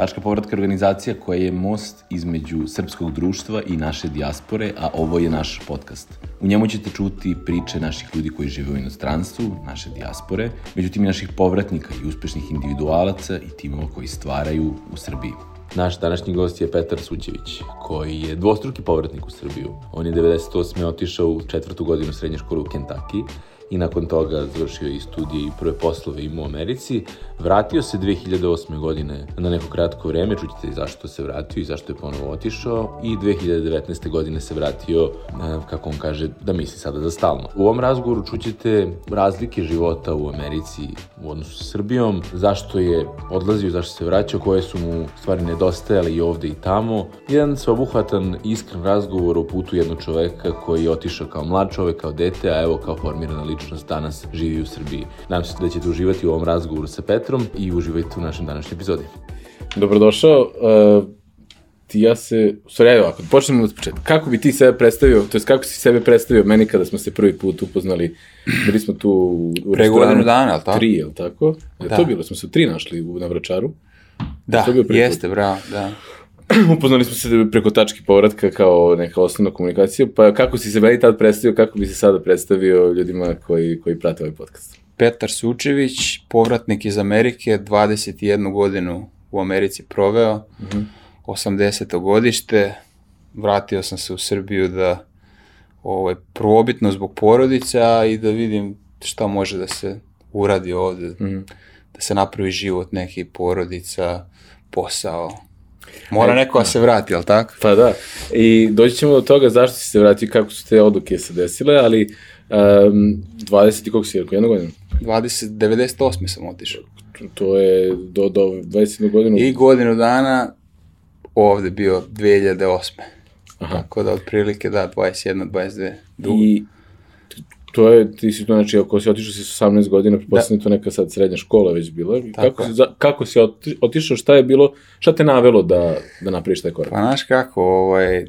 Tačka povratka organizacija koja je most između srpskog društva i naše dijaspore, a ovo je naš podcast. U njemu ćete čuti priče naših ljudi koji žive u inostranstvu, naše dijaspore, međutim i naših povratnika i uspešnih individualaca i timova koji stvaraju u Srbiji. Naš današnji gost je Petar Suđević, koji je dvostruki povratnik u Srbiju. On je 98. otišao u četvrtu godinu srednje škole u Kentucky i nakon toga završio i studije i prve poslove imao u Americi. Vratio se 2008. godine na neko kratko vreme, čućete i zašto se vratio i zašto je ponovo otišao i 2019. godine se vratio, e, kako on kaže, da misli sada za stalno. U ovom razgovoru čućete razlike života u Americi u odnosu sa Srbijom, zašto je odlazio, zašto se vraćao, koje su mu stvari nedostajale i ovde i tamo. Jedan sveobuhvatan, iskren razgovor o putu jednog čoveka koji je otišao kao mlad čovek, kao dete, a evo kao formirana ličnost danas živi u Srbiji. Nadam se da ćete uživati u ovom razgovoru sa Petrom i uživajte u našem današnjem epizodi. Dobrodošao. Uh, ti ja se, u stvari, evo, ako počnemo od početka, kako bi ti sebe predstavio, to je kako si sebe predstavio meni kada smo se prvi put upoznali, bili smo tu u Pre godinu dana, ali tako? Tri, je li tako? Je Da. to bilo, smo se tri našli u, na Vračaru. Da, jeste, bravo, da. Upoznali smo se preko tačke povratka kao neka osnovna komunikacija, pa kako si se meni tad predstavio, kako bi se sada predstavio ljudima koji, koji prate ovaj podcast? Petar Sučević, povratnik iz Amerike, 21 godinu u Americi proveo, mm -hmm. 80. godište, vratio sam se u Srbiju da ovaj, probitno zbog porodica i da vidim šta može da se uradi ovde, mm -hmm. da se napravi život neki porodica, posao. Mora neko da se vrati, jel tako? Pa da, i doći ćemo do toga zašto si se vratio, kako su te odluke se desile, ali um, 20 i koliko si rekao, jednu godinu? 20, 98. sam otišao. To je do, do 21 godinu. I godinu dana ovde bio 2008. Aha. Tako da otprilike da, 21, 22. Dugo. I to je, ti si to, znači, ako si otišao si sa 18 godina, pretpostavljam da. to neka sad srednja škola već bila. Tako kako, si, za, kako si oti, otišao, šta je bilo, šta te navelo da, da napraviš taj korak? Pa znaš kako, ovaj,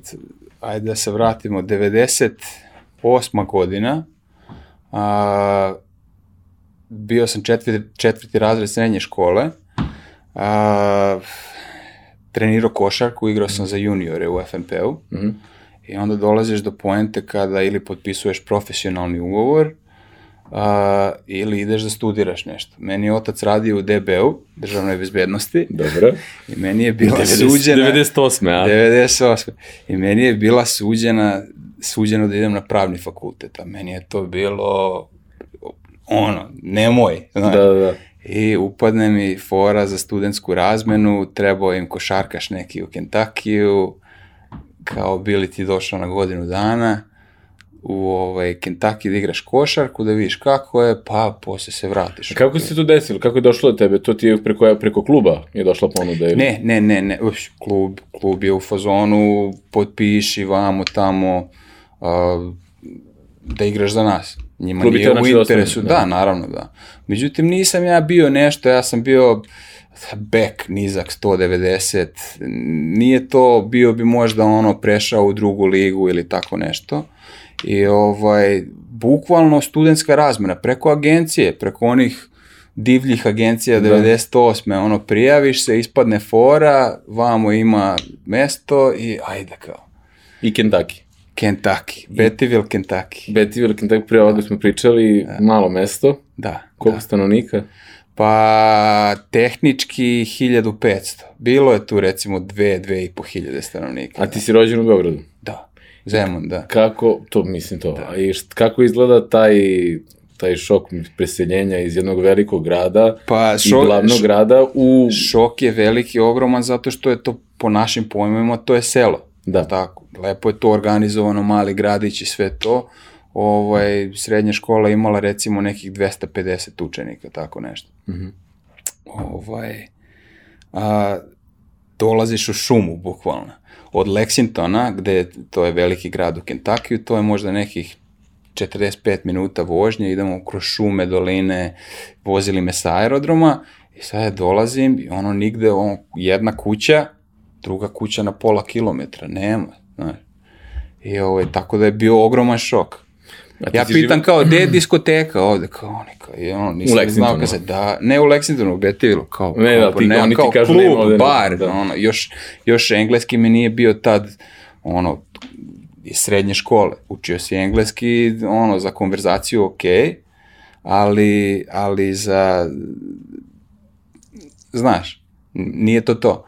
ajde da se vratimo, 98. godina, a, bio sam četvrti, četvrti razred srednje škole, a, trenirao košarku, igrao sam za juniore u FNP-u, mm -hmm. I onda dolaziš do poente kada ili potpisuješ profesionalni ugovor uh, ili ideš da studiraš nešto. Meni je otac radio u DB-u, državnoj bezbednosti. Dobro. I meni je bila 90, suđena... 98. a? 98. I meni je bila suđena, suđeno da idem na pravni fakultet. A meni je to bilo ono, nemoj. Znaš. Da, da, da. I upadne mi fora za studentsku razmenu, trebao im košarkaš neki u Kentakiju, kao bili ti došao na godinu dana u ovaj, Kentucky da igraš košarku, da vidiš kako je, pa posle se vratiš. A kako se to desilo? Kako je došlo do tebe? To ti je preko, preko kluba je došla ponuda? Ili? Ne, ne, ne, ne. Uš, klub, klub je u fazonu, potpiši vamo, tamo, uh, da igraš za nas. Njima klub nije u interesu. Da, da, naravno, da. Međutim, nisam ja bio nešto, ja sam bio bek nizak 190, nije to, bio bi možda ono prešao u drugu ligu ili tako nešto. I ovaj, bukvalno studentska razmena preko agencije, preko onih divljih agencija da. 98. ono prijaviš se, ispadne fora, vamo ima mesto i ajde kao. I Kentucky. Kentucky, Bettyville, Kentucky. Bettyville, Kentucky, prije ovoga smo pričali, da. malo mesto. Da. Koliko da. stanovnika? Pa, tehnički 1500. Bilo je tu recimo 2, 2,5 hiljade stanovnika. A ti si rođen u Beogradu? Da. Zemun, da. Kako, to mislim to, da. i št, kako izgleda taj taj šok preseljenja iz jednog velikog grada pa, šok, i glavnog š, grada u... Šok je veliki, ogroman, zato što je to po našim pojmovima, to je selo. Da. Tako, lepo je to organizovano, mali gradić i sve to ovaj, srednja škola imala recimo nekih 250 učenika, tako nešto. Mm -hmm. ovaj, a, dolaziš u šumu, bukvalno. Od Lexingtona, gde to je veliki grad u Kentakiju, to je možda nekih 45 minuta vožnje, idemo kroz šume, doline, vozili me sa aerodroma i sad ja dolazim i ono nigde, ono, jedna kuća, druga kuća na pola kilometra, nema, znaš. I ovaj, tako da je bio ogroman šok. Ti Ja pitam živo- kao, gde je diskoteka ovde? Kao oni, kao, ono, U nisam ni znao kad se, da, ne u Lexingtonu, u Betivilu, kao, Ne, da, kao, ti- nema oni ti kao kažu, klub, nema ovde, bar, da. ono, još, još engleski mi nije bio tad, ono, iz srednje škole, učio si engleski, ono, za konverzaciju ok, ali, ali za, znaš, nije to to.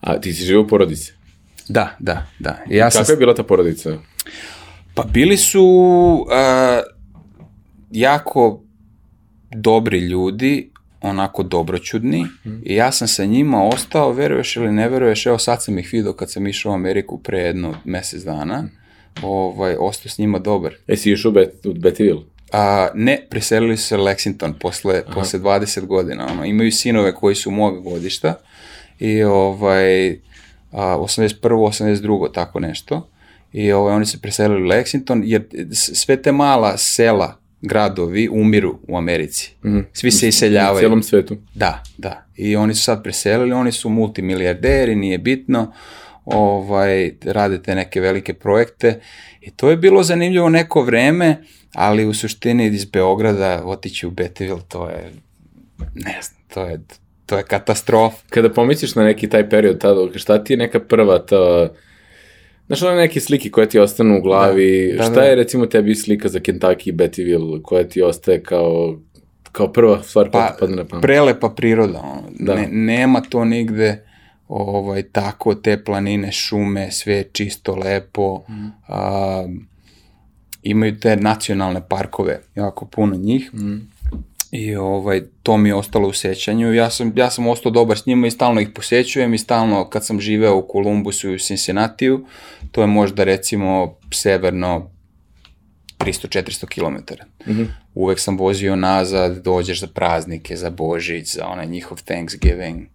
A ti si živo u porodici. Da, da, da. Ja sam Kakva je bila ta porodica? Pa bili su uh, jako dobri ljudi, onako dobroćudni i ja sam sa njima ostao, veruješ ili ne veruješ, evo sad sam ih vidio kad sam išao u Ameriku pre jedno mesec dana, ovaj, ostao s njima dobar. E, si išao u, Bet, u Betiville? A, ne, preselili su se Lexington posle, posle 20 godina. Ono. Imaju sinove koji su moga godišta i ovaj, a, 81. 82. tako nešto. I ovaj, oni se preselili u Lexington jer sve te mala sela, gradovi umiru u Americi. Svi se U iseljavaju. cijelom svetu. Da, da. I oni su sad preselili, oni su multimilijarderi, nije bitno, ovaj, rade te neke velike projekte i to je bilo zanimljivo neko vreme, ali u suštini iz Beograda otići u Betiville, to je, ne znam, to je, to je katastrofa. Kada pomisliš na neki taj period tada, šta ti je neka prva ta... Znaš, one neke slike koje ti ostanu u glavi, Da, da, šta da. je recimo tebi slika za Kentucky i Betiville koja ti ostaje kao, kao prva stvar koja Pa, ti padne na pamet? prelepa priroda, ono. Da. Ne, nema to nigde ovaj, tako, te planine, šume, sve je čisto, lepo, Mhm. a, imaju te nacionalne parkove, jako puno njih, Mhm. I ovaj, to mi je ostalo u sećanju, ja sam, ja sam ostao dobar s njima i stalno ih posećujem i stalno kad sam živeo u Kolumbusu i u Cincinnatiju, to je možda recimo severno 300-400 km. Mhm. Uvek sam vozio nazad, dođeš za praznike, za Božić, za onaj njihov Thanksgiving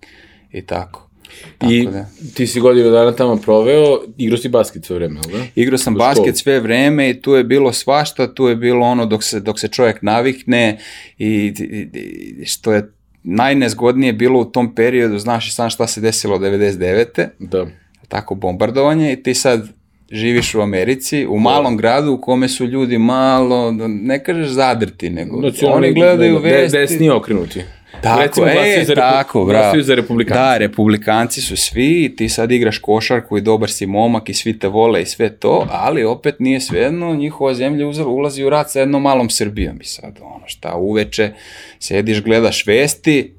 i tako. Tako I da. ti si godinu dana tamo proveo, igrao si basket sve vreme, ali da? Igrao sam U basket sve vreme i tu je bilo svašta, tu je bilo ono dok se, dok se čovjek navikne i, i- i što je najnezgodnije bilo u tom periodu, znaš i sam šta se desilo 99. Da. tako bombardovanje i ti sad živiš u Americi, u malom gradu u kome su ljudi malo, ne kažeš zadrti, nego Nacionalni- oni gledaju da, da, vesti. Desni okrenuti. Tako, Recimo, e, za tako, bravo. za republikance. Da, republikanci su svi ti sad igraš košarku i dobar si momak i svi te vole i sve to, ali opet nije svejedno, njihova zemlja uza- ulazi u rat sa jednom malom Srbijom i sad ono šta uveče, sediš, gledaš vesti,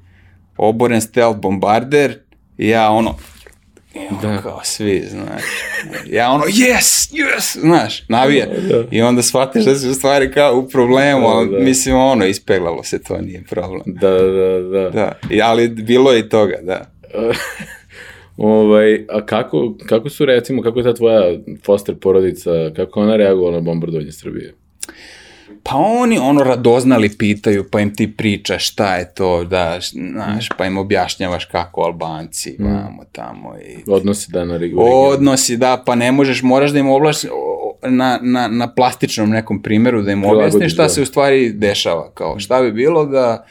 oboren stealth bombarder i ja ono, Da. da. kao svi, znaš. Ja ono, yes, yes, znaš, navija. Da. I onda shvatiš da si u stvari kao u problemu, Da, ali da. mislim ono, ispeglalo se, to nije problem. Da, da, da. Da, i, ali bilo je i toga, da. Ovaj, a kako, kako su recimo, kako je ta tvoja foster porodica, kako ona reagovala na bombardovanje Srbije? Pa oni ono radoznali pitaju, pa im ti pričaš šta je to, da, znaš, pa im objašnjavaš kako Albanci, vamo tamo i... Odnosi da na regu. Odnosi, da, pa ne možeš, moraš da im oblaš na, na, na plastičnom nekom primjeru da im objasniš šta da. se u stvari dešava, kao šta bi bilo da,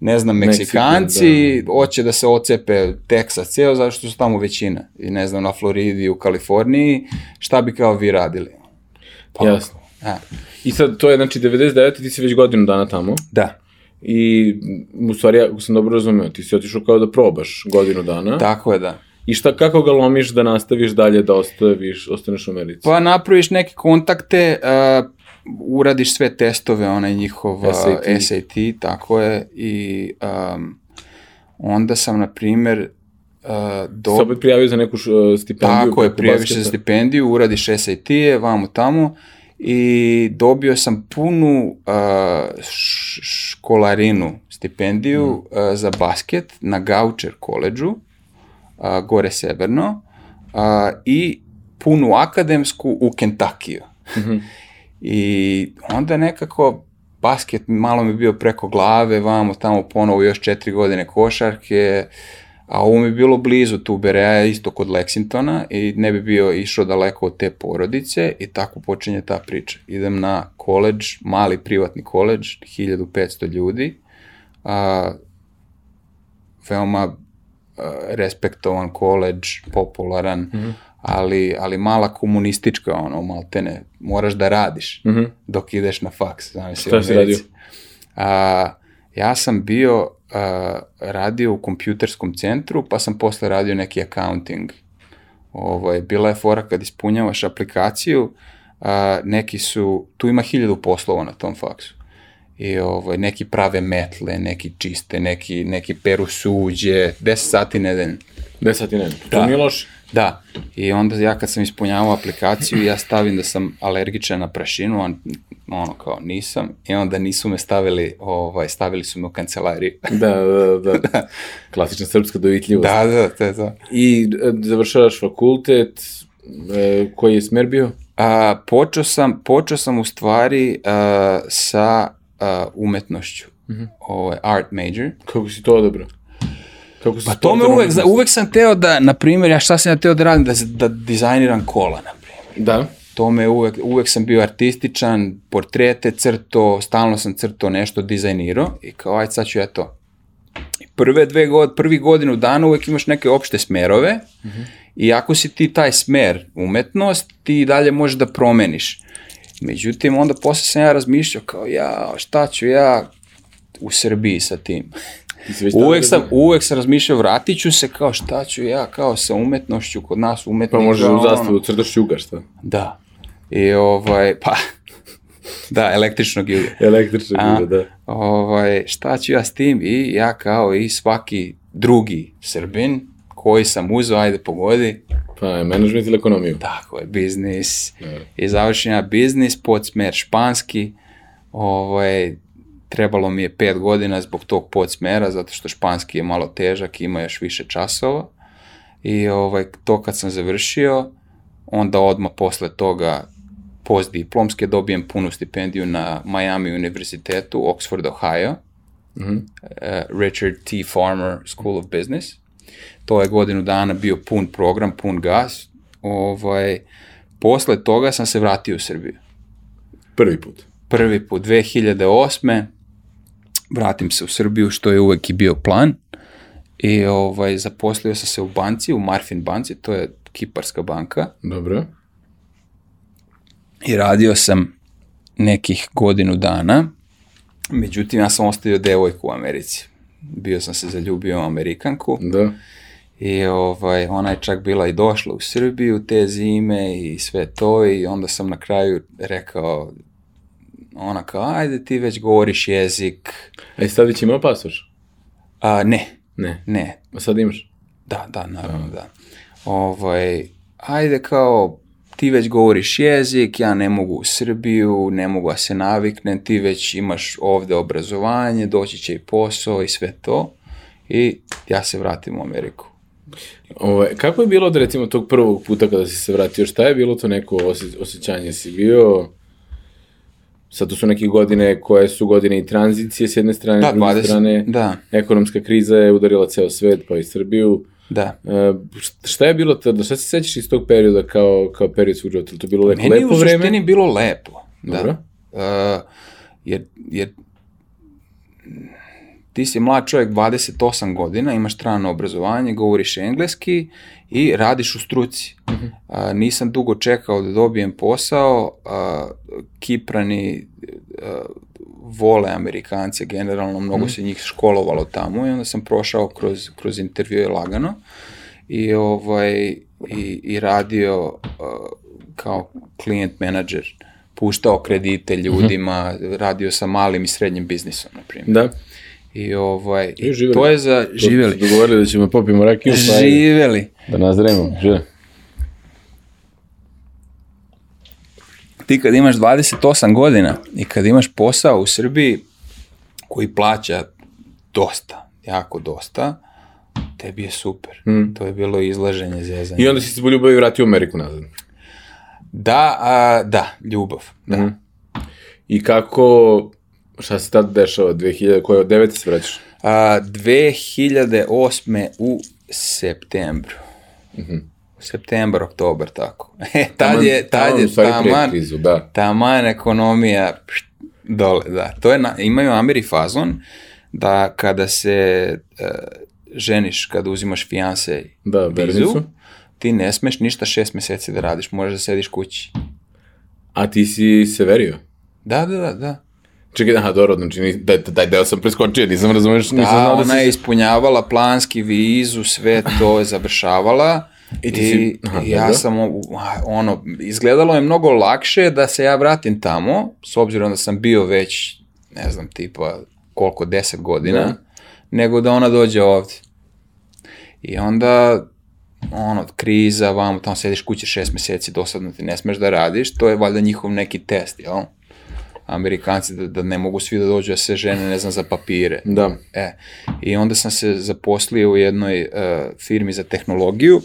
ne znam, Meksikanci hoće da se ocepe Teksas ceo, zato što su tamo većina, i ne znam, na Floridi, u Kaliforniji, šta bi kao vi radili? Pa, Jasno. A, I sad, to je, znači, 99. ti si već godinu dana tamo. da. I, u stvari, ako sam dobro razumeo, ti si otišao kao da probaš godinu dana. Tako je, da. I šta, kako ga lomiš da nastaviš dalje, da ostaviš, ostaneš u Americi? Pa napraviš neke kontakte, uh, uradiš sve testove, onaj njihov uh, SAT. SAT. tako je, i um, onda sam, na primer, uh, do... Se opet prijavio za neku š, uh, stipendiju? Tako je, prijaviš se za stipendiju, uradiš SAT-e, vamo tamo, i dobio sam punu uh, školarinu, stipendiju uh, za basket na Goucher koleđu, uh, gore severno, uh, i punu akademsku u Kentakiju. I onda nekako basket malo mi bio preko glave, vamo tamo ponovo još četiri godine košarke, a ovo mi je bilo blizu tu Bereja, isto kod Lexingtona i ne bi bio išao daleko od te porodice i tako počinje ta priča. Idem na koleđ, mali privatni koleđ, 1500 ljudi, a, veoma a, respektovan koleđ, popularan, ali, ali mala komunistička, ono, maltene, moraš da radiš dok ideš na faks. Zamisli, Šta si radio? A, ja sam bio, a, radio u kompjuterskom centru, pa sam posle radio neki accounting. Ovo je, bila je fora kad ispunjavaš aplikaciju, a, neki su, tu ima hiljadu poslova na tom faksu. I ovaj, neki prave metle, neki čiste, neki, neki peru suđe, 10 sati nedeljno. 10 sati ne. To Da. nije loše. Da, i onda ja kad sam ispunjavao aplikaciju, ja stavim da sam alergičan na prašinu, a ono kao nisam, i onda nisu me stavili, ovaj, stavili su me u kancelariju. Da, da, da. Klasična srpska dovitljivost. da, da, to je to. I e, završavaš fakultet, e, koji je smer bio? A, počeo, sam, počeo sam u stvari a, sa a, umetnošću, ovaj, art major. Kako si to odabrao? Kako si Pa to me uvek, uvek sam teo da, na primjer, ja šta sam ja teo da radim, da, da dizajniram kola, na primjer. Da. To me uvek, uvek sam bio artističan, portrete crto, stalno sam crto nešto, dizajnirao i kao aj sad ću ja to. Prve dve god, prvi godinu dana uvek imaš neke opšte smerove i ako si ti taj smer umetnost, ti dalje možeš da promeniš. Međutim, onda posle sam ja razmišljao kao ja, šta ću ja u Srbiji sa tim. Uvek sam, uvek sam razmišljao, vratit ću se kao šta ću ja, kao sa umetnošću kod nas umetnika. Pa možeš u ono- zastavu crtaš juga, šta? Da. I ovaj, pa, da, električnog juga. Električna A, juga, da. Ovaj, šta ću ja s tim? I ja kao i svaki drugi Srbin koji sam uzeo, ajde pogodi, Pa je management ili ekonomiju? tako je, biznis. Da. I završim ja biznis, podsmer španski. Ovaj, trebalo mi je pet godina zbog tog podsmera, zato što španski je malo težak, ima još više časova. I ovaj, to kad sam završio, onda odmah posle toga postdiplomske dobijem punu stipendiju na Miami univerzitetu, Oxford, Ohio, eh, Richard T. Farmer School of Business. To je godinu dana bio pun program, pun gas. Ovaj, posle toga sam se vratio u Srbiju. Prvi put. Prvi put 2008. Vratim se u Srbiju, što je uvek i bio plan. I ovaj, zaposlio sam se u banci, u Marfin banci, to je kiparska banka. Dobro. I radio sam nekih godinu dana. Međutim, ja sam ostavio devojku u Americi. Bio sam se zaljubio u Amerikanku Da. i ovaj, ona je čak bila i došla u Srbiju te zime i sve to i onda sam na kraju rekao ona kao, ajde ti već govoriš jezik. A i sad već imao pasoš? A, ne, Ne. ne, A sad imaš? Da, da, naravno, da. Ovaj, ajde kao, ti već govoriš jezik, ja ne mogu u Srbiju, ne mogu da se naviknem, ti već imaš ovde obrazovanje, doći će i posao i sve to. I ja se vratim u Ameriku. Ovaj, kako je bilo od recimo tog prvog puta kada si se vratio? Šta je bilo to neko osje, osjećanje? Si bio... Sad to su neke godine koje su godine i tranzicije s jedne strane, Da, s druge 20, strane da. ekonomska kriza je udarila ceo svet, pa i Srbiju. Da. Št- šta je bilo tada? Šta se sećaš iz tog perioda kao, kao period svog života? Je To bilo neko Meni je lepo u vreme? suštini bilo lepo. Da. Dobro. Uh, jer, jer ti si mlad čovjek 28 godina, imaš strano obrazovanje, govoriš engleski i radiš u struci. A, nisam dugo čekao da dobijem posao, a, Kiprani a, vole Amerikance generalno, mnogo se njih školovalo tamo i onda sam prošao kroz, kroz intervjue lagano i, ovaj, i, i radio kao klijent menadžer puštao kredite ljudima, radio sa malim i srednjim biznisom, na primjer. Da. I ovaj, I i živeli. to je za, To živeli, su Dogovorili da ćemo popimo rakiju, pa živeli. Da nazdravimo, živeli. Ti kad imaš 28 godina i kad imaš posao u Srbiji koji plaća dosta, jako dosta, tebi je super. To je bilo izlaženje zezanje. I onda si se po ljubavi vratio u Ameriku nazad. Da, a, da, ljubav. Da. Mhm. I kako, šta se tad dešava, 2000, koje od 9. se vraćaš? A, 2008. u septembru. Septembar, oktobar, tako. E, tad je, tad je u taman, krizu, da. taman ekonomija pšt, dole, da. To je, na, imaju Ameri fazon da kada se e, ženiš, kada uzimaš fijanse Da, vizu, vernicu. ti ne smeš ništa šest meseci da radiš, možeš da sediš kući. A ti si se verio? Da, da, da, da. Čekaj, aha, dobro, znači, daj, daj deo sam preskočio, nisam razumeš, nisam Da, znao da ona je ispunjavala planski vizu, sve to je završavala. I ti si- aha, ja dobro. sam, ono, izgledalo je mnogo lakše da se ja vratim tamo, s obzirom da sam bio već, ne znam, tipa, koliko, deset godina, Da. nego da ona dođe ovde. I onda, ono, kriza, vamo, tamo sediš kući šest meseci, dosadno ti ne smeš da radiš, to je valjda njihov neki test, jel? Amerikanci da, da ne mogu svi da dođu da se žene, ne znam, za papire. Da. E, i onda sam se zaposlio u jednoj uh, firmi za tehnologiju,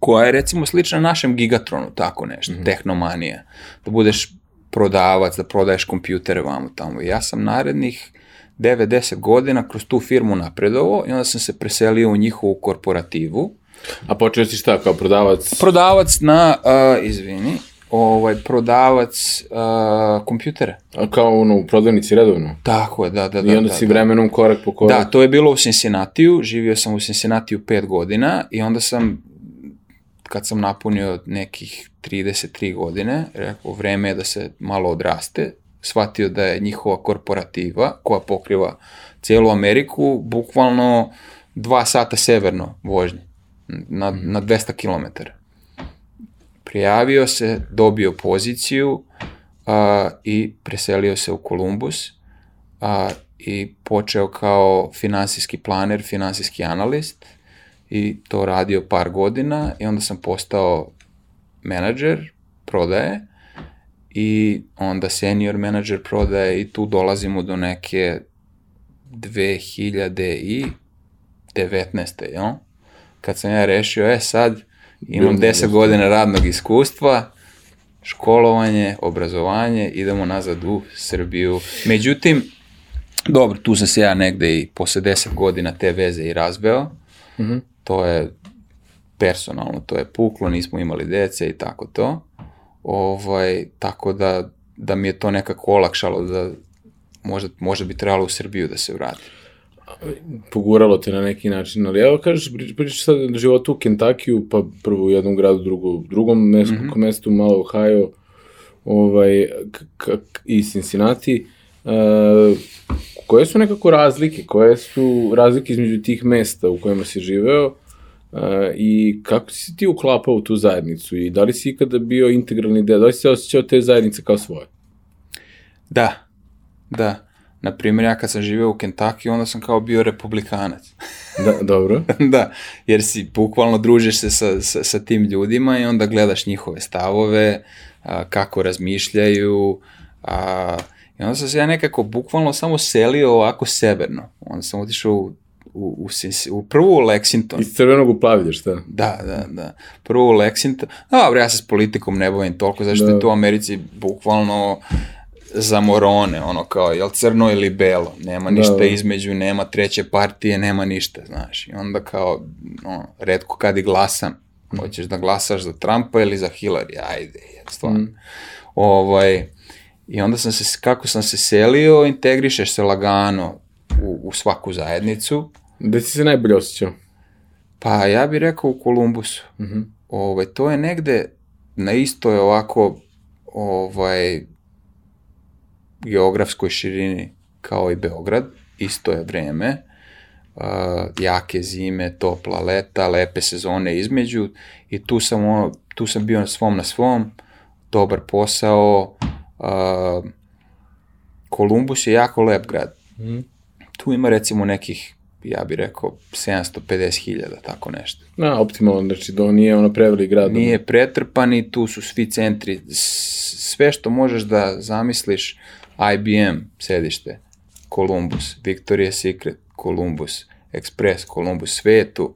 koja je recimo slična našem Gigatronu, tako nešto, tehnomanija. Da budeš prodavac, da prodaješ kompjutere vamo tamo. I ja sam narednih 9-10 godina kroz tu firmu napredovao i onda sam se preselio u njihovu korporativu. A počeo si šta, kao prodavac? Prodavac na, uh, izvini, ovaj, prodavac uh, kompjutera. A kao ono, u prodavnici redovno? Tako je, da, da, da. I onda da, si da. vremenom korak po korak? Da, to je bilo u Cincinnatiju, živio sam u Cincinnatiju pet godina i onda sam, kad sam napunio nekih 33 godine, rekao, vreme je da se malo odraste, shvatio da je njihova korporativa, koja pokriva cijelu Ameriku, bukvalno dva sata severno vožnje, na, na 200 km. Prijavio se, dobio poziciju a, i preselio se u Kolumbus a, i počeo kao finansijski planer, finansijski analist i to radio par godina i onda sam postao menadžer prodaje i onda senior menadžer prodaje i tu dolazimo do neke 2019. Jel? Kad sam ja rešio, e sad imam Bilo 10 godina radnog iskustva, školovanje, obrazovanje, idemo nazad u Srbiju. Međutim, dobro, tu sam se ja negde i posle 10 godina te veze i razveo. Mhm. To je personalno, to je puklo, nismo imali dece i tako to. Ovaj, tako da, da mi je to nekako olakšalo da možda, možda bi trebalo u Srbiju da se vrati. Poguralo te na neki način, ali evo kažeš, prič- pričaš sad o životu u Kentakiju, pa prvo u jednom gradu, drugo u drugom mestu, Mhm. mestu malo Ohio, ovaj, i Cincinnati. E, koje su nekako razlike, koje su razlike između tih mesta u kojima si živeo e, i kako si ti uklapao u tu zajednicu i da li si ikada bio integralni deo, da li si se osjećao te zajednice kao svoje? Da, da. Na primjer, ja kad sam živeo u Kentucky, onda sam kao bio republikanac. Da, dobro. da, jer si bukvalno družiš se sa, sa, sa tim ljudima i onda gledaš njihove stavove, a, kako razmišljaju, a, i onda sam se ja nekako bukvalno samo selio ovako severno. Onda sam otišao u, u, u, u prvu u Lexington. Iz crvenog u plavlje, šta? Da, da, da. Prvo u Lexington. Dobro, ja se s politikom ne bavim toliko, zašto Da. je to u Americi bukvalno za morone, ono kao, jel crno ili belo, nema ništa da. između, nema treće partije, nema ništa, znaš. I onda kao, ono, redko kad i glasam, hoćeš da glasaš za Trumpa ili za Hillary, ajde, je, stvarno. Ovaj, I onda sam se, kako sam se selio, integrišeš se lagano u, u svaku zajednicu, Gde si se najbolje osjećao? Pa ja bih rekao u Kolumbusu. Mhm. Ovaj, to je negde na istoj ovako ovaj, geografskoj širini kao i Beograd. Isto je vreme. Uh, jake zime, topla leta, lepe sezone između i tu sam, ono, tu sam bio na svom na svom, dobar posao. Uh, Kolumbus je jako lep grad. Mhm. Tu ima recimo nekih, ja bih rekao, 750.000, tako nešto. Na, optimalno, znači da nije ono preveli grad. Nije pretrpan i tu su svi centri. Sve što možeš da zamisliš, IBM sedište, Columbus, Victoria's Secret, Columbus, Express, Columbus, sve tu.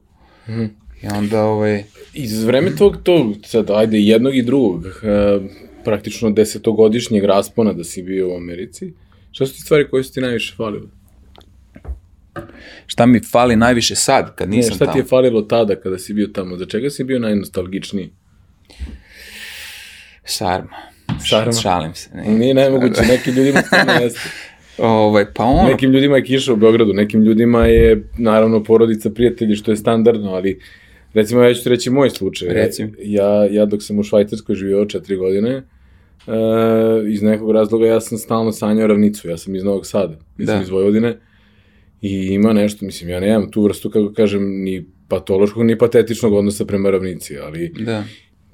I onda ovaj, I za vreme tog, tog, sad, ajde, jednog i drugog, e, praktično desetogodišnjeg raspona da si bio u Americi, šta su ti stvari koje su ti najviše falile? šta mi fali najviše sad, kad Ne, nisam šta tamo? ti je falilo tada kada si bio tamo? Za čega si bio najnostalgičniji? Sarma. Sarma? Šalim se. Ne. Nije nemoguće, nekim ljudima stvarno jeste. Ovaj, pa ono, Nekim ljudima je kiša u Beogradu, nekim ljudima je, naravno, porodica, prijatelji, što je standardno, ali Recimo, ja ću reći moj slučaj. Reci mi. Ja, ja dok sam u Švajcarskoj živio četiri godine, uh, iz nekog razloga ja sam stalno sanjao ravnicu. Ja sam iz Novog Sada, ja sam Da. iz Vojvodine. I ima nešto, mislim, ja nemam tu vrstu, kako kažem, ni patološkog, ni patetičnog odnosa prema ravnici, ali Da.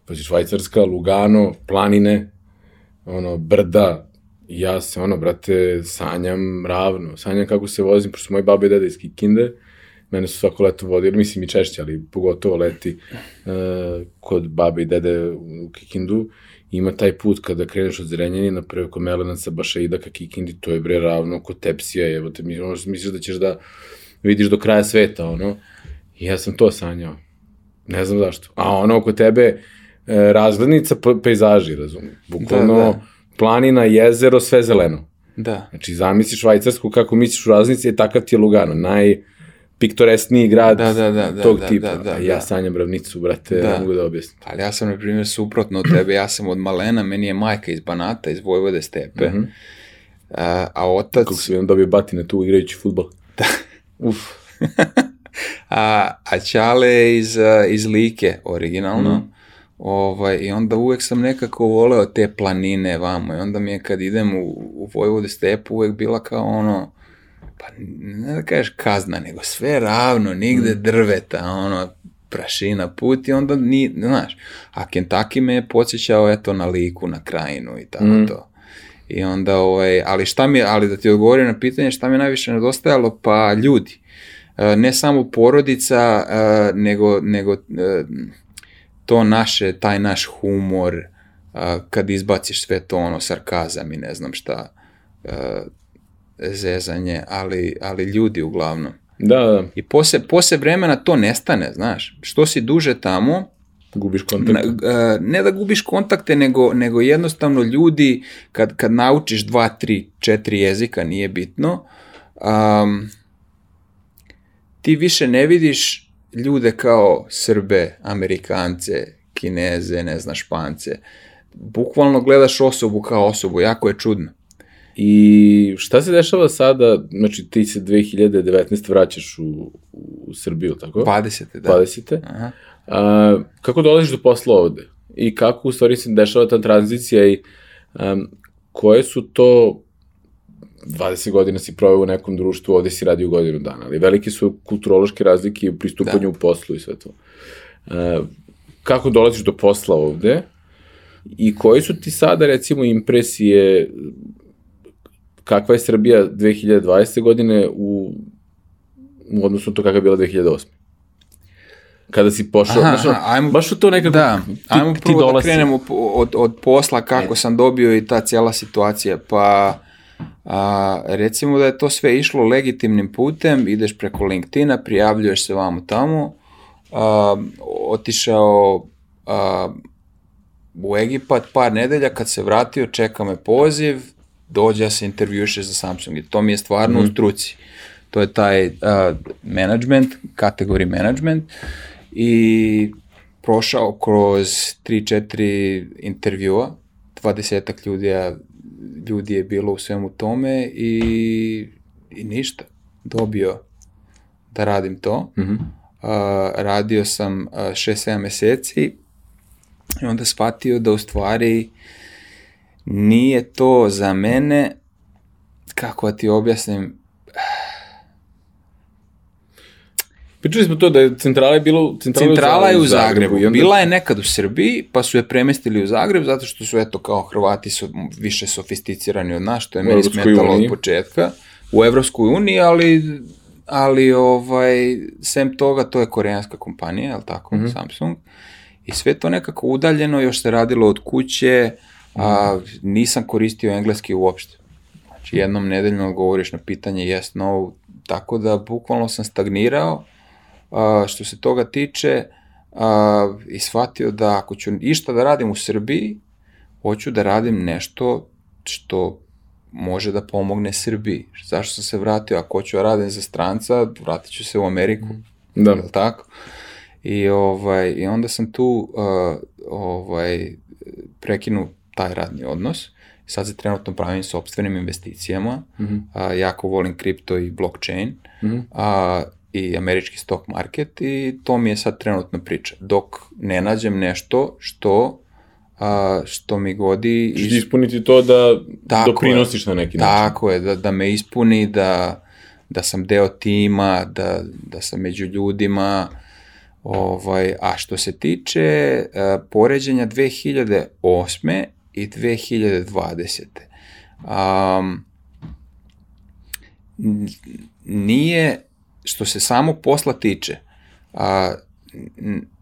pazi, Švajcarska, Lugano, planine, ono, brda, ja se, ono, brate, sanjam ravno, sanjam kako se vozim, pošto su moji babe i dede iz Kikinde, mene su svako leto vodili, mislim i češće, ali pogotovo leti uh, kod babe i dede u Kikindu, ima taj put kada kreneš od Zrenjanina preko Melenaca, Bašaida ka Kikindi, to je bre ravno kod tepsija, evo te, mi- ono, misliš da ćeš da vidiš do kraja sveta, ono, i ja sam to sanjao. Ne znam zašto. A ono oko tebe, razglednica pe- pejzaži, razumiješ. Bukvalno Da, da. planina, jezero, sve zeleno. Da. Znači, zamisli Švajcarsku kako misliš u razglednici, je takav ti je Lugano, najpiktoresniji grad Da, da, da, da, tog da, tipa. da, da, A ja da. sanjam ravnicu, brate, Da. ne mogu da objasnim. Ali ja sam, na primjer, suprotno od tebe. Ja sam od malena, meni je majka iz Banata, iz Vojvode stepe. Mhm. a, a otac... Kako si jedan dobio batine tu igrajući futbol. Da. Uf. a, a Ćale iz, iz Like, originalno. Mhm. Ovaj, I onda uvek sam nekako voleo te planine vamo. I onda mi je kad idem u, u Vojvode stepu uvek bila kao ono, pa ne da kažeš kazna, nego sve ravno, nigde Mhm. drveta, ono, prašina put i onda ni, znaš, a Kentucky me je podsjećao eto na liku, na krajinu i tako Mhm. to. I onda, ovaj, ali šta mi, ali da ti odgovorim na pitanje šta mi je najviše nedostajalo, pa ljudi. E, Ne samo porodica, e, nego, nego e, to naše, taj naš humor, e, kad izbaciš sve to, ono, sarkazam i ne znam šta, e, zezanje, ali, ali ljudi uglavnom. Da, da, I posle, posle vremena to nestane, znaš. Što si duže tamo, gubiš kontakt. na- ne da gubiš kontakte, nego, nego jednostavno ljudi, kad, kad naučiš dva, tri, četiri jezika, nije bitno, um, ti više ne vidiš ljude kao Srbe, Amerikance, Kineze, ne znam, Špance. Bukvalno gledaš osobu kao osobu, jako je čudno. I šta se dešava sada, znači ti se 2019 vraćaš u, u Srbiju, tako? 20. da. 20. Aha. A, kako dolaziš do posla ovde? I kako u stvari se dešava ta tranzicija i um, koje su to 20 godina si proveo u nekom društvu, ovde si radio godinu dana, ali velike su kulturološke razlike u pristupanju Da. u poslu i sve to. Uh, kako dolaziš do posla ovde i koji su ti sada recimo impresije kakva je Srbija 2020. godine u, u odnosu na to kakva je bila 2008. Kada si pošao, Aha, znaš, aha, ajmo- baš u to nekako, Da, ti, ajmo ti prvo da dolasi. krenemo po- od, od posla, kako sam dobio i ta cijela situacija. Pa, a, recimo da je to sve išlo legitimnim putem, ideš preko LinkedIna, prijavljuješ se vamo tamo, a, otišao a, u Egipat par nedelja, kad se vratio, čeka me poziv, dođe ja se intervjuše za Samsung. I to mi je stvarno u struci. To je taj uh, management, kategori management. I prošao kroz 3-4 intervjua, 20 ljudi, je- ljudi je bilo u svemu tome i, i ništa. Dobio da radim to. Mhm. Uh, radio sam 6-7 meseci i onda shvatio da u stvari nije to za mene, kako da ti objasnim, Pričali smo to da je centrala je bilo... Centrala, Centrala je u Zagrebu. i onda- Bila je nekad u Srbiji, pa su je premestili u Zagreb, zato što su, eto, kao Hrvati su više sofisticirani od nas, što je meni smetalo od početka. U Evropskoj uniji, ali, ali ovaj, sem toga, to je koreanska kompanija, li tako, Mhm. Samsung. I sve to nekako udaljeno, još se radilo od kuće, a nisam koristio engleski uopšte. Znači, jednom nedeljno odgovoriš na pitanje yes, no, tako da bukvalno sam stagnirao a, što se toga tiče a, i shvatio da ako ću išta da radim u Srbiji, hoću da radim nešto što može da pomogne Srbiji. Zašto sam se vratio? Ako hoću da radim za stranca, vratit ću se u Ameriku. Da. Jel tako? I, ovaj, I onda sam tu uh, ovaj, prekinu taj radni odnos. Sad se trenutno pravim sobstvenim investicijama. Mhm. A, jako volim kripto i blockchain. Mhm. A, i američki stock market i to mi je sad trenutno priča. Dok ne nađem nešto što a, što mi godi... Što ispuniti to da Tako doprinosiš na neki način. Tako je, da, da me ispuni, da, da sam deo tima, da, da sam među ljudima. Ovaj, a što se tiče uh, poređenja 2008. i 2020. Um, nije, što se samo posla tiče, a,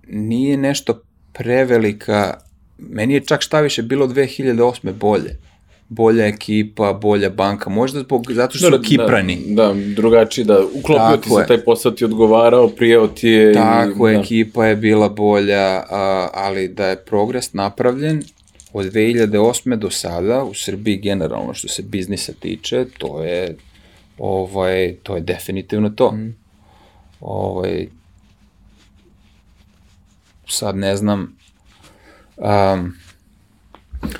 nije nešto prevelika, meni je čak šta više bilo 2008. bolje. Bolja ekipa, bolja banka, možda zbog, zato što su kiprani. Da, da, drugačiji, da, uklopio ti Tako se je. taj posao ti odgovarao, prijeo ti je... Tako i, je, da. ekipa je bila bolja, a, ali da je progres napravljen od 2008. do sada u Srbiji generalno što se biznisa tiče, to je ovaj to je definitivno to. Mm. Ovaj sad ne znam um,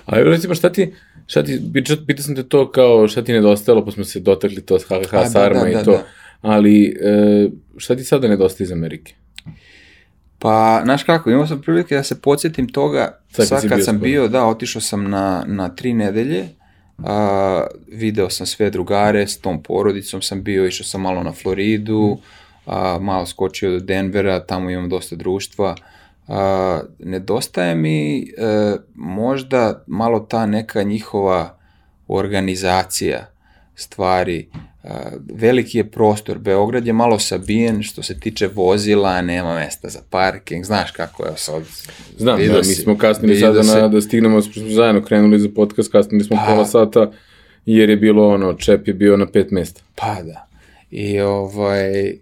A evo recimo šta ti, šta ti, pitao pita sam te to kao šta ti nedostajalo, pa smo se dotakli to s HHH, A, da, Sarma da, da, i to, da. ali e, šta ti sada nedostaje iz Amerike? Pa, znaš kako, imao sam prilike da se podsjetim toga, Sad kad sad, si kad bio sam bio, da, otišao sam na, na tri nedelje, a, video sam sve drugare, s tom porodicom sam bio, išao sam malo na Floridu, a, malo skočio do Denvera, tamo imam dosta društva, a, nedostaje mi e, možda malo ta neka njihova organizacija stvari, a, veliki je prostor, Beograd je malo sabijen što se tiče vozila, nema mesta za parking, znaš kako je sad. Znam, vidio da, mi smo kasnili sada se- na, da stignemo, smo zajedno krenuli za podcast, kasnili smo Pa. pola sata, jer je bilo ono, čep je bio na pet mesta. Pa da. I ovaj, e,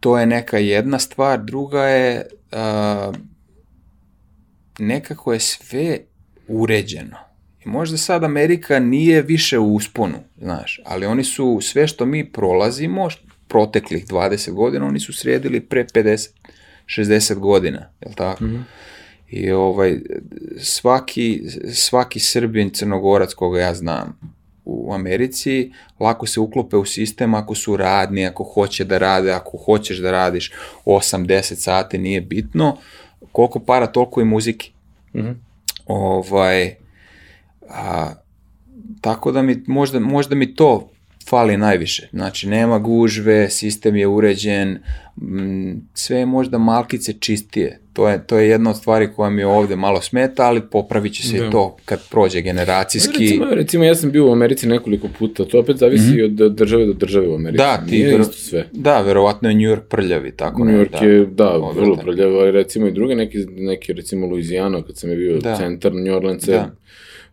to je neka jedna stvar, druga je a, nekako je sve uređeno. I možda sad Amerika nije više u usponu, znaš, ali oni su sve što mi prolazimo, proteklih 20 godina, oni su sredili pre 50, 60 godina, je li tako? I ovaj, svaki, svaki Srbin, Crnogorac koga ja znam u Americi, lako se uklope u sistem ako su radni, ako hoće da rade, ako hoćeš da radiš 8-10 sati, nije bitno. Koliko para, toliko i muzike. Mhm. Ovaj, a, tako da mi, možda, možda mi to fali najviše. Znači, nema gužve, sistem je uređen, m, sve je možda malkice čistije. To je, to je jedna od stvari koja mi ovde malo smeta, ali popravit će se Da. i to kad prođe generacijski. Recimo, recimo, ja sam bio u Americi nekoliko puta, to opet zavisi od države do države u Americi. Da, ti Nije vero- isto sve. Da, verovatno je New York prljav i tako. New ne, York je, da, vrlo Odvratan. prljav, ali recimo i druge, neki, neki recimo Louisiana, kad sam je bio Da. centar New Orleans, Da.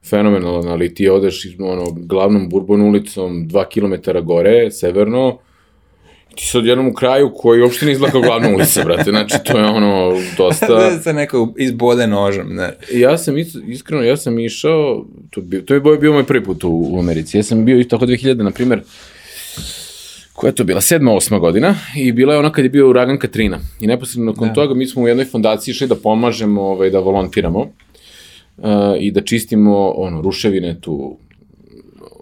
Fenomenalan, ali ti odeš ono, glavnom Bourbon ulicom dva kilometara gore, severno, ti sad jednom u kraju koji uopšte ne izgleda kao glavna ulica, brate, znači to je ono, dosta... Da se neko izbode nožem, ne. Ja sam is- iskreno, ja sam išao, to, bi, to je bio, bio moj prvi put u, u Americi. Ja sam bio i tako 2000, na primer, koja je to bila, sedma, osma godina i bila je ona kad je bio uragan Katrina. I neposredno nakon Da. toga mi smo u jednoj fondaciji išli da pomažemo, ovaj, da volontiramo uh, i da čistimo ono, ruševine tu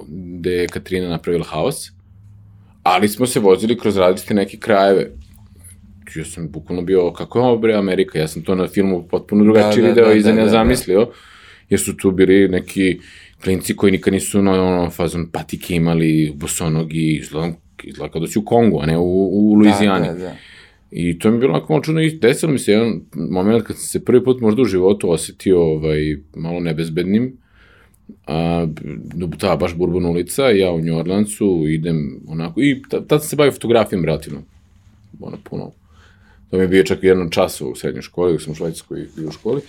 gde je Katrina napravila haos. Ali smo se vozili kroz različite neke krajeve. Ja sam bukvalno bio, kako je ovo bre Amerika, ja sam to na filmu potpuno drugačije Da, da, video da, i za da, ne da, da. zamislio, jer su tu bili neki klinci koji nikad nisu na ono, fazon patike imali, bosonog i izgleda, izgleda kao da si u Kongu, a ne u, u Luizijani. Da, da, da. I to mi je bilo onako malo i desilo mi se jedan moment kad sam se prvi put možda u životu osetio ovaj, malo nebezbednim. A, ta baš Bourbon ulica, ja u New Orleansu idem onako, i ta- tad sam se bavio fotografijom relativno, ono puno. To mi je bio čak jedan čas u srednjoj školi, dok sam u Švajcarskoj bio u školi.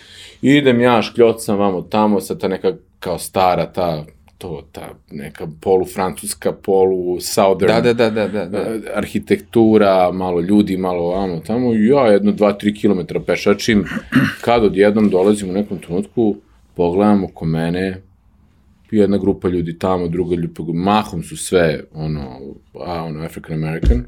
I idem ja, škljocam vamo tamo, sad ta neka kao stara, ta, to, ta neka polu francuska, polu southern Da, da, da, da, da, da. e, arhitektura, malo ljudi, malo ovamo tamo, i ja jedno, dva, tri kilometra pešačim, kad odjednom dolazim u nekom trenutku, pogledam oko mene, jedna grupa ljudi tamo, druga grupa, mahom su sve, ono, a, ono, African American,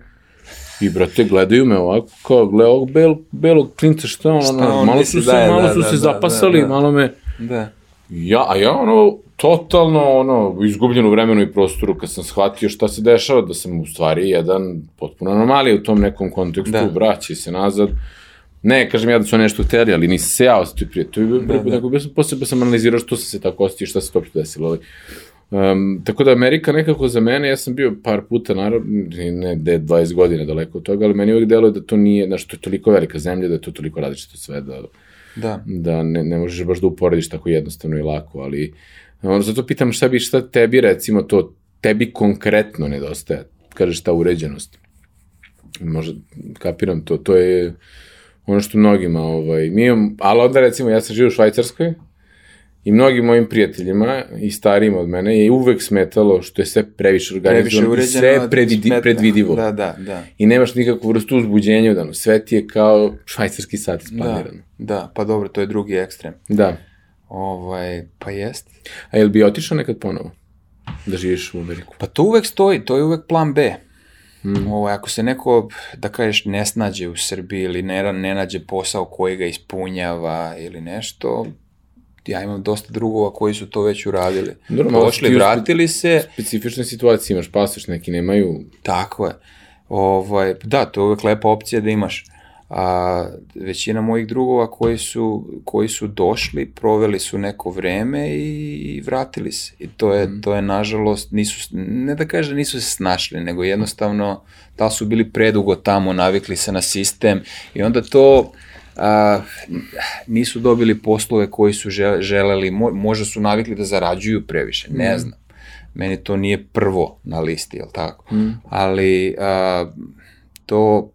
i, brate, gledaju me ovako, kao, gle ovog bel, belog klinca, šta on, Šta ono, on malo su se, da malo da, su da, se da, zapasali, da, da. malo me, da. ja, a ja ono, totalno ono, izgubljen u vremenu i prostoru kad sam shvatio šta se dešava, da sam u stvari jedan potpuno anomalija u tom nekom kontekstu, Da. da. vraći se nazad. Ne, kažem ja da su nešto hteli, ali nisam se ja osetio prije. To je bilo put, da. nego bio sam analizirao što sam se tako osetio, šta se to uopšte desilo. Ali, Um, tako da Amerika nekako za mene, ja sam bio par puta, naravno, ne de 20 godina daleko od toga, ali meni uvijek deluje da to nije, znaš, to je toliko velika zemlja, da je to toliko različito sve, da, Da. da ne, ne možeš baš da uporediš tako jednostavno i lako, ali ono, zato pitam šta bi, šta tebi recimo to, tebi konkretno nedostaje, kažeš ta uređenost. Možda, kapiram to, to je ono što mnogima, ovaj, mi imam, ali onda recimo ja sam živio u Švajcarskoj i mnogim mojim prijateljima i starijima od mene je uvek smetalo što je sve previše organizovano i sve a predvidi, predvidivo. Da, da, da. I nemaš nikakvu vrstu uzbuđenja u danu. Sve ti je kao švajcarski sat Da, isplanirano. da, pa dobro, to je drugi ekstrem. Da. Ovaj, pa jest. A jel bi otišao nekad ponovo? Da živiš u Ameriku? Pa to uvek stoji, to je uvek plan B. Mm. Ovo, ako se neko, da kažeš, ne snađe u Srbiji ili ne, ne nađe posao koji ga ispunjava ili nešto, ja imam dosta drugova koji su to već uradili. Dobro, Došli, spe- vratili se, Specifične situacije, imaš pasoš, neki nemaju... tako je. Ovaj, da, to je uvek lepa opcija da imaš. A većina mojih drugova koji su, koji su došli, proveli su neko vreme i, i vratili se. I to je, to je nažalost, nisu, ne da kažem da nisu se snašli, nego jednostavno da su bili predugo tamo, navikli se na sistem i onda to a, nisu dobili poslove koji su žel- želeli, mo, možda su navikli da zarađuju previše, ne znam. Meni to nije prvo na listi, jel tako? Ali a, to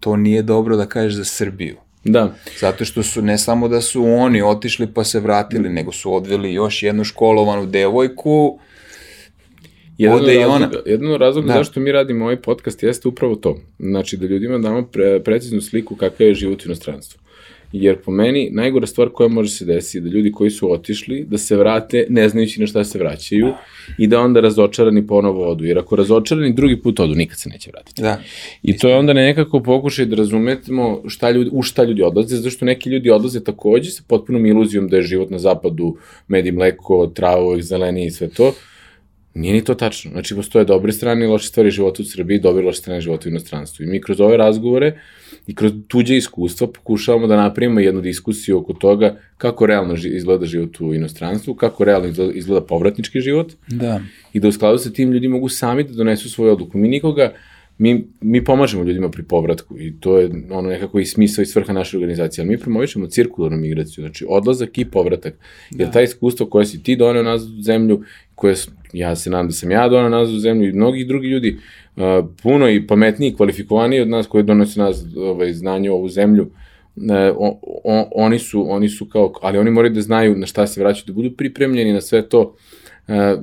to nije dobro da kažeš za Srbiju. Da. Zato što su, ne samo da su oni otišli pa se vratili, nego su odveli još jednu školovanu devojku, Jedan Ode od i ona. razloga, jedan od razloga Da. zašto mi radimo ovaj podcast jeste upravo to. Znači da ljudima damo pre, preciznu sliku kakav je život u inostranstvu. Jer po meni najgora stvar koja može se desiti je da ljudi koji su otišli, da se vrate ne znajući na šta se vraćaju i da onda razočarani ponovo odu. Jer ako razočarani drugi put odu, nikad se neće vratiti. da, I to je onda nekako pokušaj da razumetimo šta ljudi, u šta ljudi odlaze, zato što neki ljudi odlaze takođe sa potpunom iluzijom da je život na zapadu med i mleko, travo, zelenije i sve to. Nije ni to tačno. Znači, postoje dobre strane i loše stvari života u Srbiji, dobre i loše strane života u inostranstvu. I mi kroz ove razgovore i kroz tuđe iskustva pokušavamo da napravimo jednu diskusiju oko toga kako realno izgleda život u inostranstvu, kako realno izgleda, povratnički život, da, i da u skladu sa tim ljudi mogu sami da donesu svoju odluku. Mi nikoga, mi, mi pomažemo ljudima pri povratku i to je ono nekako i smisao i svrha naše organizacije, ali mi promovišemo cirkularnu migraciju, znači odlazak i povratak. Jer ta iskustvo koje si ti doneo nazad u zemlju, koje ja se nadam da sam ja doneo nazad u zemlju i mnogi drugi ljudi uh, puno i pametniji i kvalifikovaniji od nas koji donose nazad ovaj, znanje u ovu zemlju, e, o, o, oni su oni su kao ali oni moraju da znaju na šta se vraćaju da budu pripremljeni na sve to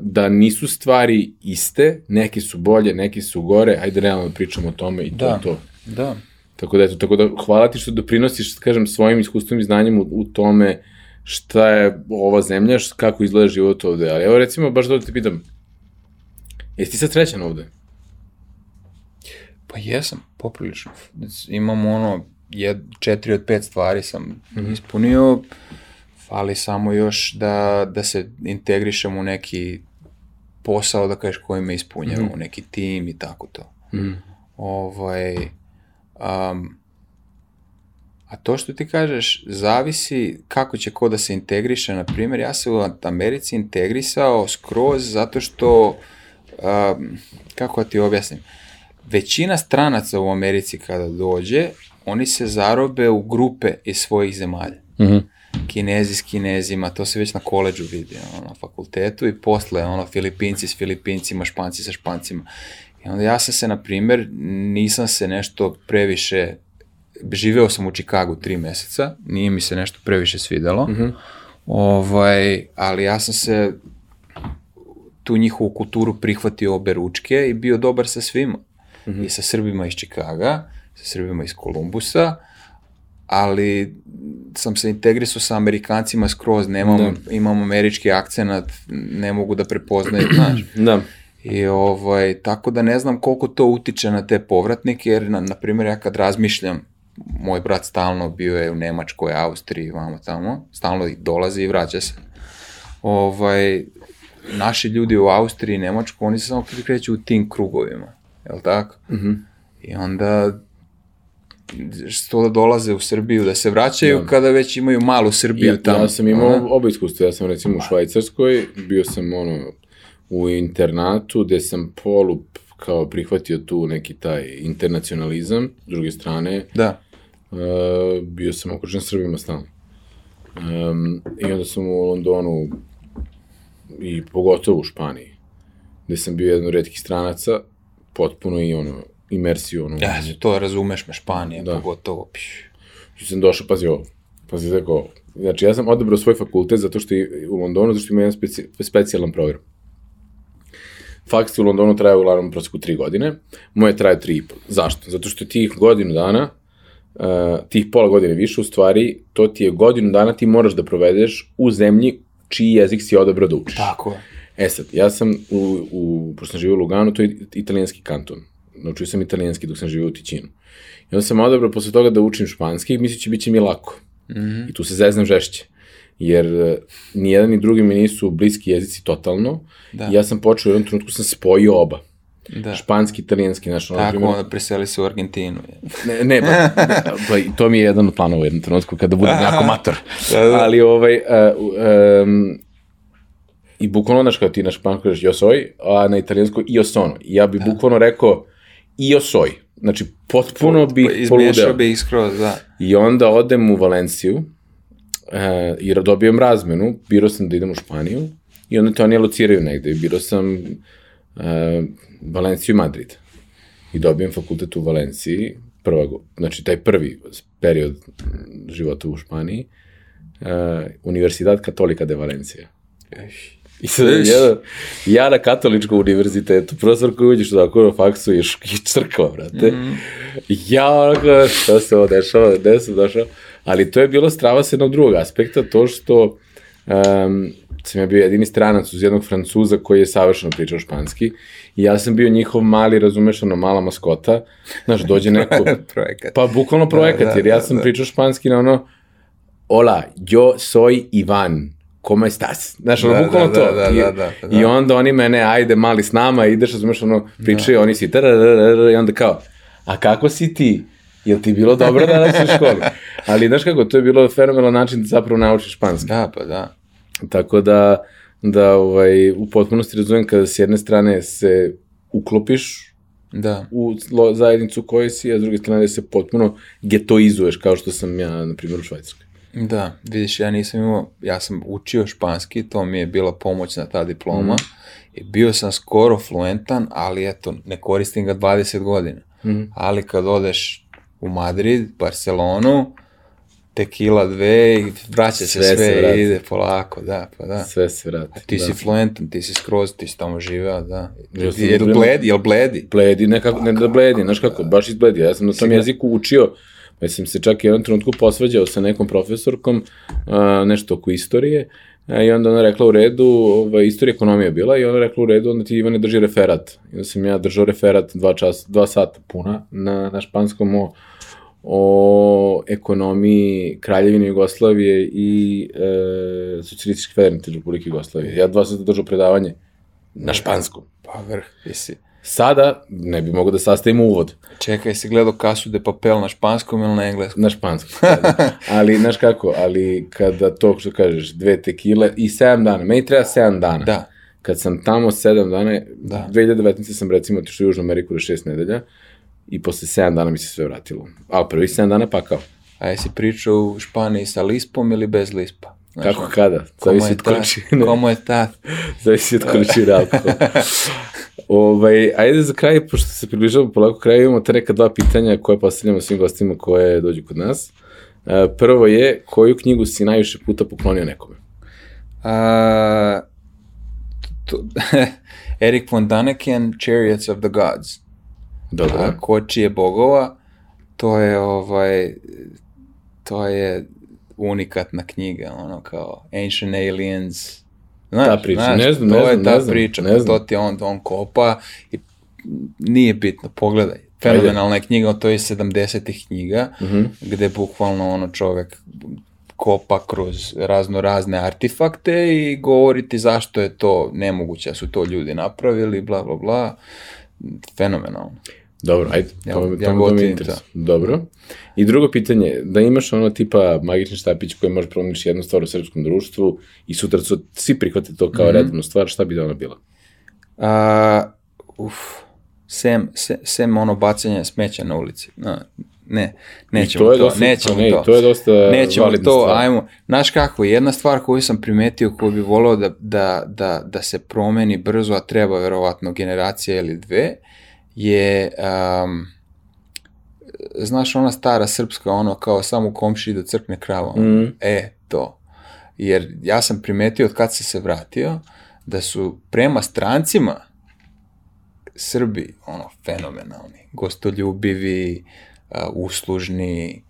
da nisu stvari iste, neke su bolje, neke su gore, ajde realno da pričamo o tome i to Da. to. da. Tako da, eto, tako da hvala ti što doprinosiš, kažem, svojim iskustvom i znanjem u, u tome šta je ova zemlja, kako izgleda život ovde. Ali evo recimo, baš da te pitam, jesi ti sad srećan ovde? Pa jesam, poprilično. Imam ono, jed, četiri od pet stvari sam ispunio, fali samo još da, da se integrišem u neki posao, da kažeš, koji me ispunjava, u neki tim i tako to. Mhm. Ovaj, um, a to što ti kažeš, zavisi kako će ko da se integriše. Na primjer, ja se u Americi integrisao skroz zato što, um, kako da ti objasnim, većina stranaca u Americi kada dođe, oni se zarobe u grupe iz svojih zemalja. Mhm. Kinezi s Kinezima, to se već na koleđu vidi, ono, na fakultetu i posle, ono, Filipinci s Filipincima, Španci sa Špancima. I onda ja sam se, na primer, nisam se nešto previše, živeo sam u Čikagu tri meseca, nije mi se nešto previše svidelo, ovaj, ali ja sam se tu njihovu kulturu prihvatio obe ručke i bio dobar sa svima. I sa Srbima iz Čikaga, sa Srbima iz Kolumbusa, ali sam se integrisao sa Amerikancima skroz, nemam, imam američki akcenat, ne mogu da prepoznaju, znaš. Da. I ovaj, tako da ne znam koliko to utiče na te povratnike, jer, na, na primjer, ja kad razmišljam, moj brat stalno bio je u Nemačkoj, Austriji, vamo tamo, stalno dolazi i vraća se. ovaj, naši ljudi u Austriji i Nemačku, oni se samo kreću u tim krugovima, je li tako? Mhm. I onda što da dolaze u Srbiju, da se vraćaju kada već imaju malu Srbiju Ja, tamo. ja sam imao Ona- oba iskustva, ja sam recimo u Švajcarskoj, bio sam ono u internatu gde sam polu kao prihvatio tu neki taj internacionalizam, s druge strane. Da, uh, bio sam okružen Srbima stalno. Um, I onda sam u Londonu i pogotovo u Španiji, gde sam bio jedan od redkih stranaca, potpuno i ono, imersiju, ono, ja, to razumeš me, Španija, Da. pogotovo. Što sam došao, pazi ovo, pazi tako ovo. Znači, ja sam odabrao svoj fakultet zato što je u Londonu, zato što ima jedan speci, specijalan program. Faks u Londonu traje uglavnom u proseku tri godine, moje traje tri i po. Zašto? Zato što tih godinu dana, uh, tih pola godine više, u stvari, to ti je godinu dana ti moraš da provedeš u zemlji čiji jezik si odabrao da učiš. Tako je. E sad, ja sam u, u pošto sam živio u Luganu, to je italijanski kanton. Naučio sam italijanski dok sam živio u Tićinu. I onda sam odabrao posle toga da učim španski i misleći bit će mi lako. Mm -hmm. I tu se zeznam žešće. Jer e, ni jedan ni drugi mi nisu bliski jezici totalno. Da. I ja sam počeo u jednom trenutku sam spojio oba. Da. Španski, italijanski, znaš, ono, na Tako, primjer- onda preseli se u Argentinu. Ne, ne pa, pa, i to mi je jedan od planova u jednom trenutku kada budem jako mator. Da, da. Ali ovaj, uh, um, i bukvalno, znaš, kao ti na špansku kažeš io soy, a na italijansku io sono. I ja bi bukvalno rekao io soy. Znači, potpuno bi Izmešao poludeo. bi ih skroz, da. I onda odem u Valenciju, e, i dobijem razmenu, birao sam da idem u Španiju, i onda to oni alociraju negde, i birao sam e, Valenciju i Madrid. I dobijem fakultet u Valenciji, prva, znači taj prvi period života u Španiji, e, Universidad Katolika de Valencija. I sad, Viš? ja, ja na katoličkom univerzitetu, profesor koji uđeš na faksu š- je crkva, brate. Mm. Ja onako, šta se ovo dešava, gde sam došao? Ali to je bilo strava s jednog drugog aspekta, to što um, sam ja bio jedini stranac uz jednog francuza koji je savršeno pričao španski i ja sam bio njihov mali, razumeš, ono, mala maskota. Znaš, dođe neko, Projekat. pa bukvalno projekat, da, jer ja da, sam da. pričao španski na ono, hola, yo soy Ivan, ¿cómo estás? Znaš, ono, Da, bukvalno da, to. da, I, da, da, da. I onda oni mene, ajde, mali s nama, ideš, razumeš, ono, pričaju, oni si, i onda kao, a kako si ti? Jel ti bilo dobro danas u školi? Ali, znaš kako, to je bilo fenomenalan način da zapravo naučiš španski. Da, pa da. Tako da, da ovaj, u potpunosti razumem kada s jedne strane se uklopiš Da. u zajednicu u kojoj si, a s druge strane se potpuno getoizuješ, kao što sam ja, na primjer, u Švajcarskoj. Da, vidiš, ja nisam imao, ja sam učio španski, to mi je bila pomoćna ta diploma Mhm. i bio sam skoro fluentan, ali eto, ne koristim ga 20 godina. Mhm. Ali kad odeš u Madrid, Barcelonu, tekila dve i vraća se Sve sve, se sve vrati. ide polako, da, pa da. Sve se vrati. Ti da. si fluentan, ti si skroz, ti si tamo živeo, da. Ja Jel bledi, jel bledi? Bledi, nekako, ne da bledi, znaš kako, baš izbledi. Ja sam na tom jeziku učio, sam se čak i jednom trenutku posvađao sa nekom profesorkom, a, nešto oko istorije, a, i onda ona rekla u redu, ovaj, istorija ekonomija bila, i ona rekla u redu, onda ti Ivane drži referat. I onda sam ja držao referat dva, čas, dva sata puna na, na španskom o, o ekonomiji Kraljevine Jugoslavije i e, Socijalističke federativne republike Jugoslavije. Ja dva sata držao predavanje na španskom. Pa vrh, jesi. Sada ne bi mogao da sastavim uvod Čekaj, si gledao Kasu de Papel na španskom ili na engleskom? na španskom. da, da. ali, znaš kako, ali kada to što kažeš, dve tekile i sedam dana, meni treba sedam dana. Da. Kad sam tamo sedam dana, Da. 2019. sam recimo otišao u Južnu Ameriku na šest nedelja i posle sedam dana mi se sve vratilo. Ali prvi sedam dana pa kao. A jesi pričao u Španiji sa lispom ili bez lispa? Znaš, Kako kada? Zavisi od količine. Komu je ta? Zavisi od količine alkohola. ovaj, ajde za kraj, pošto se približavamo polako kraju, imamo te neka dva pitanja koje postavljamo svim gostima koje dođu kod nas. E, prvo je, koju knjigu si najviše puta poklonio nekome? A, to, Erik von Daniken, Chariots of the Gods. Dobro. A, Kočije bogova, to je ovaj, to je unikatna knjiga, ono kao Ancient Aliens. Znaš, Ta priča, znaš, ne znam, to ne je znam, ta ne znam, priča, ne znam. to ti on, on kopa i nije bitno, pogledaj. Fenomenalna je knjiga, to je 70-ih knjiga, Mhm. gde bukvalno ono čovek kopa kroz razno razne artefakte i govoriti zašto je to nemoguće, da su to ljudi napravili, bla, bla, bla. Fenomenalno. Dobro, ajde, Ja- to, ja to, to me interesuje. Dobro. I drugo pitanje, da imaš ono tipa magični štapić koji može promeniš jednu stvar u srpskom društvu i sutra su svi prihvate to kao redovnu stvar, šta bi da ona bila? A, uf, sem, sem, sem ono bacanje smeća na ulici. No, ne, nećemo to je to, dosta- nećemo ne, to. to je dosta Nećemo to, stvar. ajmo. Znaš kako, jedna stvar koju sam primetio koju bi volao da, da, da, da se promeni brzo, a treba verovatno generacija ili dve, je, um, znaš ona stara srpska, ono kao samo u komšiji da crkne krava. Mhm. E, to. Jer ja sam primetio od kad se se vratio, da su prema strancima Srbi, ono, fenomenalni, gostoljubivi, a, uslužni,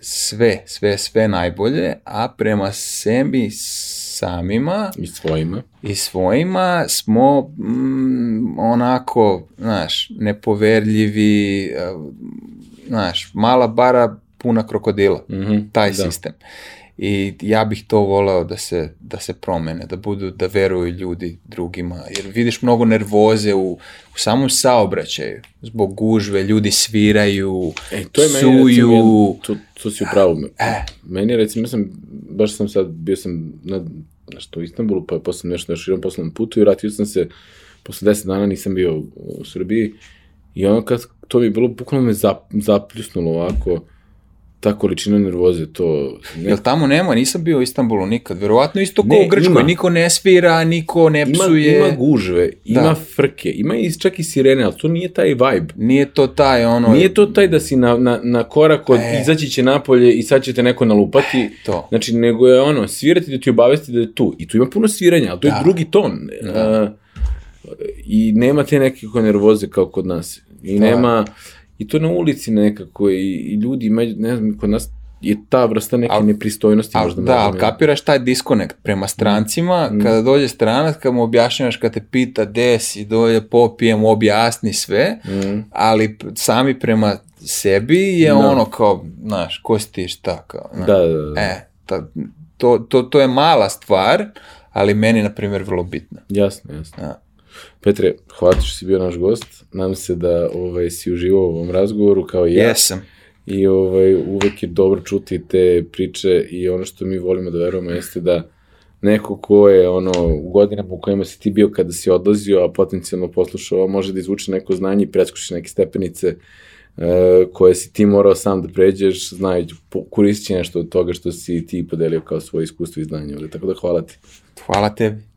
sve, sve, sve najbolje, a prema sebi samima I svojima. i svojima smo mm, onako, znaš, nepoverljivi, a, znaš, mala bara puna krokodila, Mhm, taj da. sistem. I ja bih to voleo da se, da se promene, da budu, da veruju ljudi drugima, jer vidiš mnogo nervoze u, u samom saobraćaju, zbog gužve, ljudi sviraju, E, to je meni psuju, recimo, to, to si u pravu. E. Meni recimo, ja sam, baš sam sad, bio sam na, nešto u Istanbulu, pa je posle nešto na širom poslovnom putu i vratio sam se, posle deset dana nisam bio u Srbiji. I ono kad, to mi je bilo, bukvalno me zap, zapljusnulo ovako, ta količina nervoze, to... Ne, Jel tamo nema, nisam bio u Istanbulu nikad, verovatno isto kao Ne, u Grčkoj, ima. niko ne svira, niko ne ima, psuje, ima gužve, ima Da. frke, ima i čak i sirene, ali to nije taj vibe. nije to taj ono... Nije to taj da si na, na, na korak od E. izaći će napolje i sad će te neko nalupati, to. Znači, nego je ono, svirati da ti obavesti da je tu. I tu ima puno sviranja, ali to Da. je drugi ton. Da. Uh, I nema te neke nervoze kao kod nas. I Da. nema, i to na ulici nekako, i, i ljudi imaju, ne znam, kod nas je ta vrsta neke Al- nepristojnosti Al, možda. da, ali kapiraš taj diskonekt prema strancima, kada dođe stranac, kad mu objašnjavaš, kad te pita gde si, dolje popijem, objasni sve, Mm. ali sami prema sebi je Da. ono kao, znaš, ko si ti šta, kao, znaš. Da, da, da. E, ta, to, to, to je mala stvar, ali meni, na primjer, vrlo bitna. Jasno, jasno. Da. Petre, hvala što si bio naš gost. Nadam se da ovaj, si uživao u ovom razgovoru kao i ja. Jesam. I ovaj, uvek je dobro čuti te priče i ono što mi volimo da verujemo jeste da neko ko je ono u godinama u kojima si ti bio kada si odlazio, a potencijalno poslušao, može da izvuče neko znanje i preskoči neke stepenice e, koje si ti morao sam da pređeš, znajući, po- koristeći nešto od toga što si ti podelio kao svoje iskustvo i znanje. Tako da hvala ti. Hvala tebi.